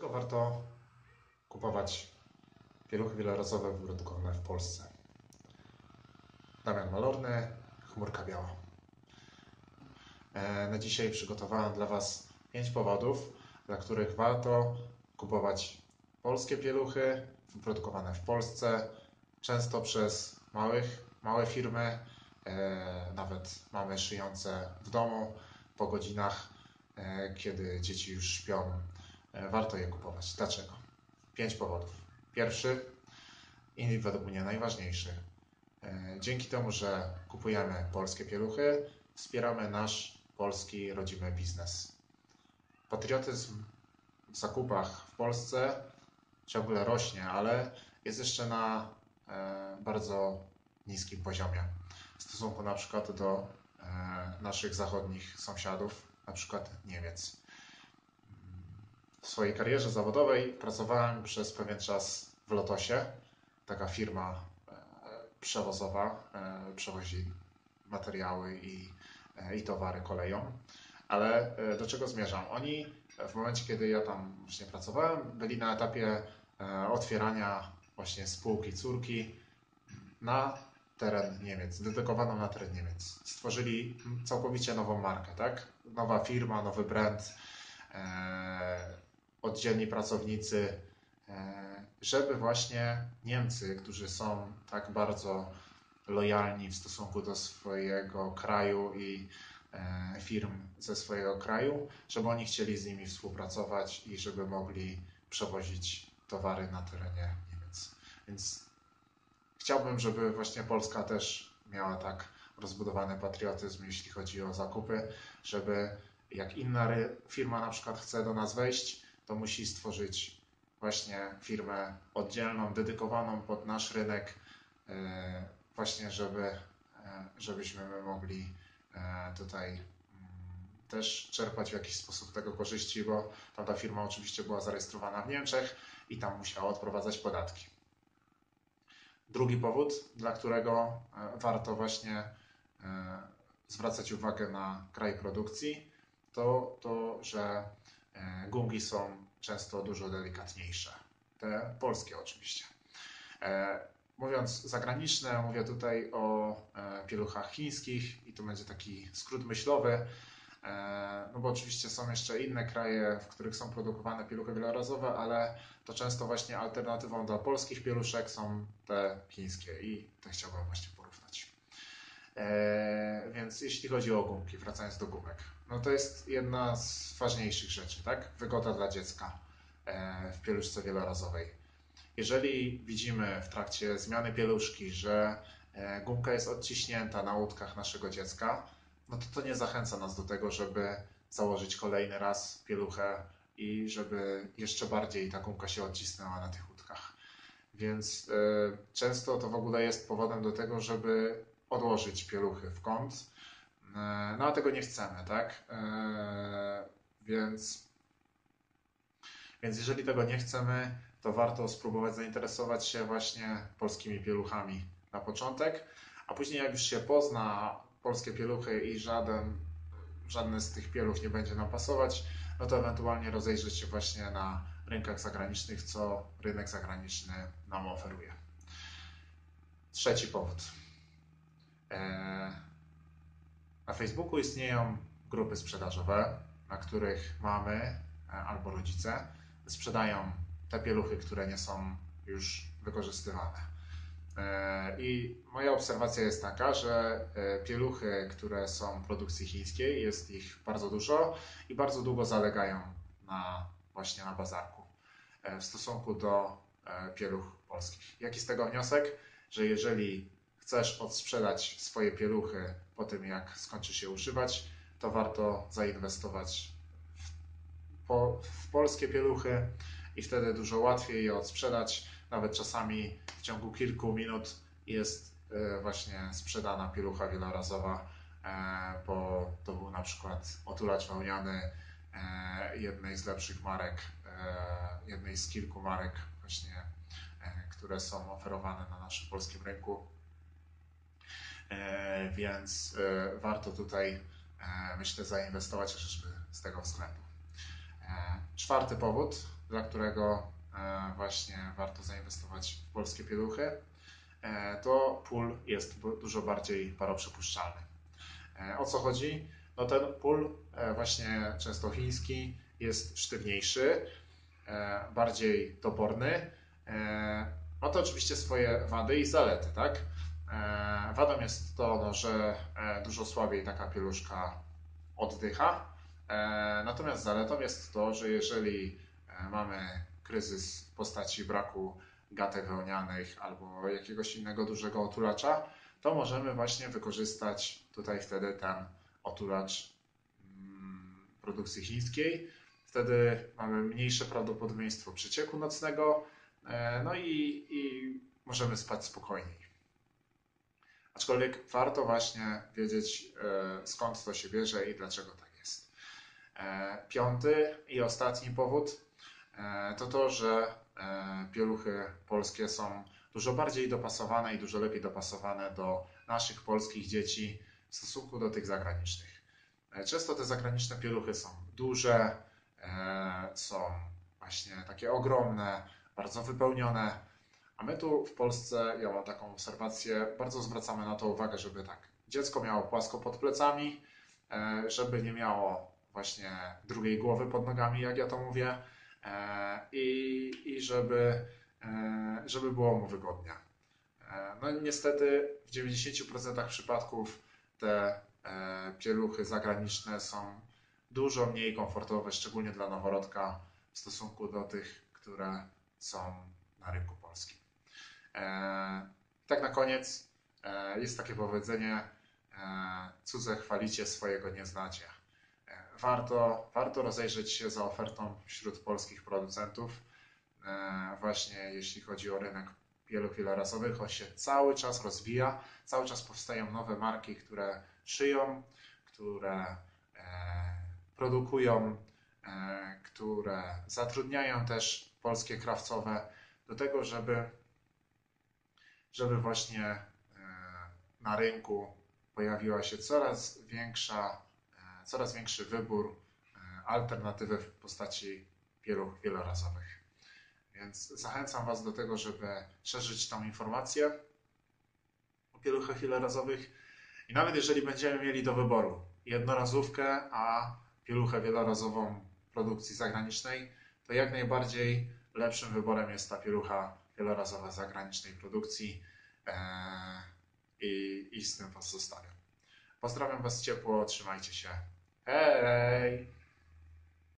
Dlaczego warto kupować pieluchy wielorazowe wyprodukowane w Polsce? Damian Malorny, Chmurka Biała. E, na dzisiaj przygotowałem dla Was pięć powodów, dla których warto kupować polskie pieluchy wyprodukowane w Polsce, często przez małych, małe firmy, e, nawet mamy szyjące w domu po godzinach, e, kiedy dzieci już śpią warto je kupować. Dlaczego? Pięć powodów. Pierwszy i według mnie najważniejszy. E, dzięki temu, że kupujemy polskie pieluchy, wspieramy nasz polski rodzimy biznes. Patriotyzm w zakupach w Polsce ciągle rośnie, ale jest jeszcze na e, bardzo niskim poziomie w stosunku na przykład do naszych zachodnich sąsiadów, na przykład Niemiec. Swojej karierze zawodowej pracowałem przez pewien czas w Lotosie. Taka firma e, przewozowa e, przewozi materiały i, e, i towary koleją. Ale do czego zmierzam? Oni w momencie, kiedy ja tam właśnie pracowałem, byli na etapie otwierania właśnie spółki córki na teren Niemiec, dedykowaną na teren Niemiec. Stworzyli całkowicie nową markę, tak? Nowa firma, nowy brand oddzielni pracownicy, e, żeby właśnie Niemcy, którzy są tak bardzo lojalni w stosunku do swojego kraju i e, firm ze swojego kraju, żeby oni chcieli z nimi współpracować i żeby mogli przewozić towary na terenie Niemiec. Więc chciałbym, żeby właśnie Polska też miała tak rozbudowany patriotyzm, jeśli chodzi o zakupy, żeby jak inna firma na przykład chce do nas wejść, to musi stworzyć właśnie firmę oddzielną, dedykowaną pod nasz rynek, e, właśnie żeby, e, żebyśmy mogli e, tutaj mm, też czerpać w jakiś sposób tego korzyści, bo tamta firma oczywiście była zarejestrowana w Niemczech i tam musiała odprowadzać podatki. Drugi powód, dla którego warto właśnie zwracać uwagę na kraj produkcji, to to, że gungi są często dużo delikatniejsze. Te polskie oczywiście. E, mówiąc zagraniczne, mówię tutaj o e, pieluchach chińskich i to będzie taki skrót myślowy, no bo oczywiście są jeszcze inne kraje, w których są produkowane pieluchy wielorazowe, ale to często właśnie alternatywą dla polskich pieluszek są te chińskie i te chciałbym właśnie porównać. Więc jeśli chodzi o gumki, wracając do gumek, no to jest jedna z ważniejszych rzeczy, tak? Wygoda dla dziecka e, w pieluszce wielorazowej. Jeżeli widzimy w trakcie zmiany pieluszki, że e, gumka jest odciśnięta na łódkach naszego dziecka, no to to nie zachęca nas do tego, żeby założyć kolejny raz pieluchę i żeby jeszcze bardziej ta gumka się odcisnęła na tych łódkach. Więc y, często to w ogóle jest powodem do tego, żeby odłożyć pieluchy w kąt E, no a tego nie chcemy, tak? E, więc, więc jeżeli tego nie chcemy, to warto spróbować zainteresować się właśnie polskimi pieluchami na początek, a później jak już się pozna polskie pieluchy i żaden, żadne z tych pieluch nie będzie nam pasować, no to ewentualnie rozejrzeć się właśnie na rynkach zagranicznych, co rynek zagraniczny nam oferuje. Trzeci powód. E, na Facebooku istnieją grupy sprzedażowe, na których mamy e, albo rodzice sprzedają te pieluchy, które nie są już wykorzystywane. E, I moja obserwacja jest taka, że pieluchy, które są produkcji chińskiej, jest ich bardzo dużo i bardzo długo zalegają na, właśnie na bazarku w stosunku do pieluch polskich. Jaki z tego wniosek? Że jeżeli chcesz odsprzedać swoje pieluchy po tym, jak skończy się używać, to warto zainwestować w, po, w polskie pieluchy i wtedy dużo łatwiej je odsprzedać. Nawet czasami w ciągu kilku minut jest e, właśnie sprzedana pielucha wielorazowa, e, bo to był na przykład otulacz wełniany e, jednej z lepszych marek, jednej z kilku marek właśnie, które są oferowane na naszym polskim rynku. E, więc e, warto tutaj, e, myślę, zainwestować chociażby z tego względu. Czwarty powód, dla którego właśnie warto zainwestować w polskie pieluchy, to pól jest dużo bardziej paroprzepuszczalny. O co chodzi? No ten pól właśnie często chiński jest sztywniejszy, bardziej toporny. Ma to oczywiście swoje wady i zalety, tak? Wadą jest to, no, że dużo słabiej taka pieluszka oddycha. Natomiast zaletą jest to, że jeżeli mamy kryzys w postaci braku gatek wełnianych albo jakiegoś innego dużego otulacza, to możemy właśnie wykorzystać tutaj wtedy ten otulacz mm, produkcji chińskiej. Wtedy mamy mniejsze prawdopodobieństwo przecieku nocnego, e, no i, i możemy spać spokojniej. Aczkolwiek warto właśnie wiedzieć, e, skąd to się bierze i dlaczego tak jest. E, piąty i ostatni powód E, to to, że pieluchy polskie są dużo bardziej dopasowane i dużo lepiej dopasowane do naszych polskich dzieci w stosunku do tych zagranicznych. Często te zagraniczne pieluchy są duże, są właśnie takie ogromne, bardzo wypełnione, a my tu w Polsce, ja mam taką obserwację, bardzo zwracamy na to uwagę, żeby tak dziecko miało płasko pod plecami, żeby nie miało właśnie drugiej głowy pod nogami, jak ja to mówię, E, i, i żeby, e, żeby było mu wygodnie. E, no niestety w 90% przypadków te pieluchy zagraniczne są dużo mniej komfortowe, szczególnie dla noworodka w stosunku do tych, które są na rynku polskim. Tak na koniec jest takie powiedzenie cudze chwalicie, swojego nie znacie warto, warto rozejrzeć się za ofertą wśród polskich producentów. E, właśnie jeśli chodzi o rynek pieluch wielorazowych, on się cały czas rozwija, cały czas powstają nowe marki, które szyją, które e, produkują, e, które zatrudniają też polskie krawcowe. Do tego, żeby, żeby właśnie na rynku pojawiła się coraz większa coraz większy wybór e, alternatywy w postaci pieluch wielorazowych. Więc zachęcam Was do tego, żeby szerzyć tą informację o pieluchach wielorazowych i nawet jeżeli będziemy mieli do wyboru jednorazówkę, a pieluchę wielorazową produkcji zagranicznej, to jak najbardziej lepszym wyborem jest ta pielucha wielorazowa zagranicznej produkcji e, i, i z tym Was zostawiam. Pozdrawiam Was ciepło, trzymajcie się. Hey.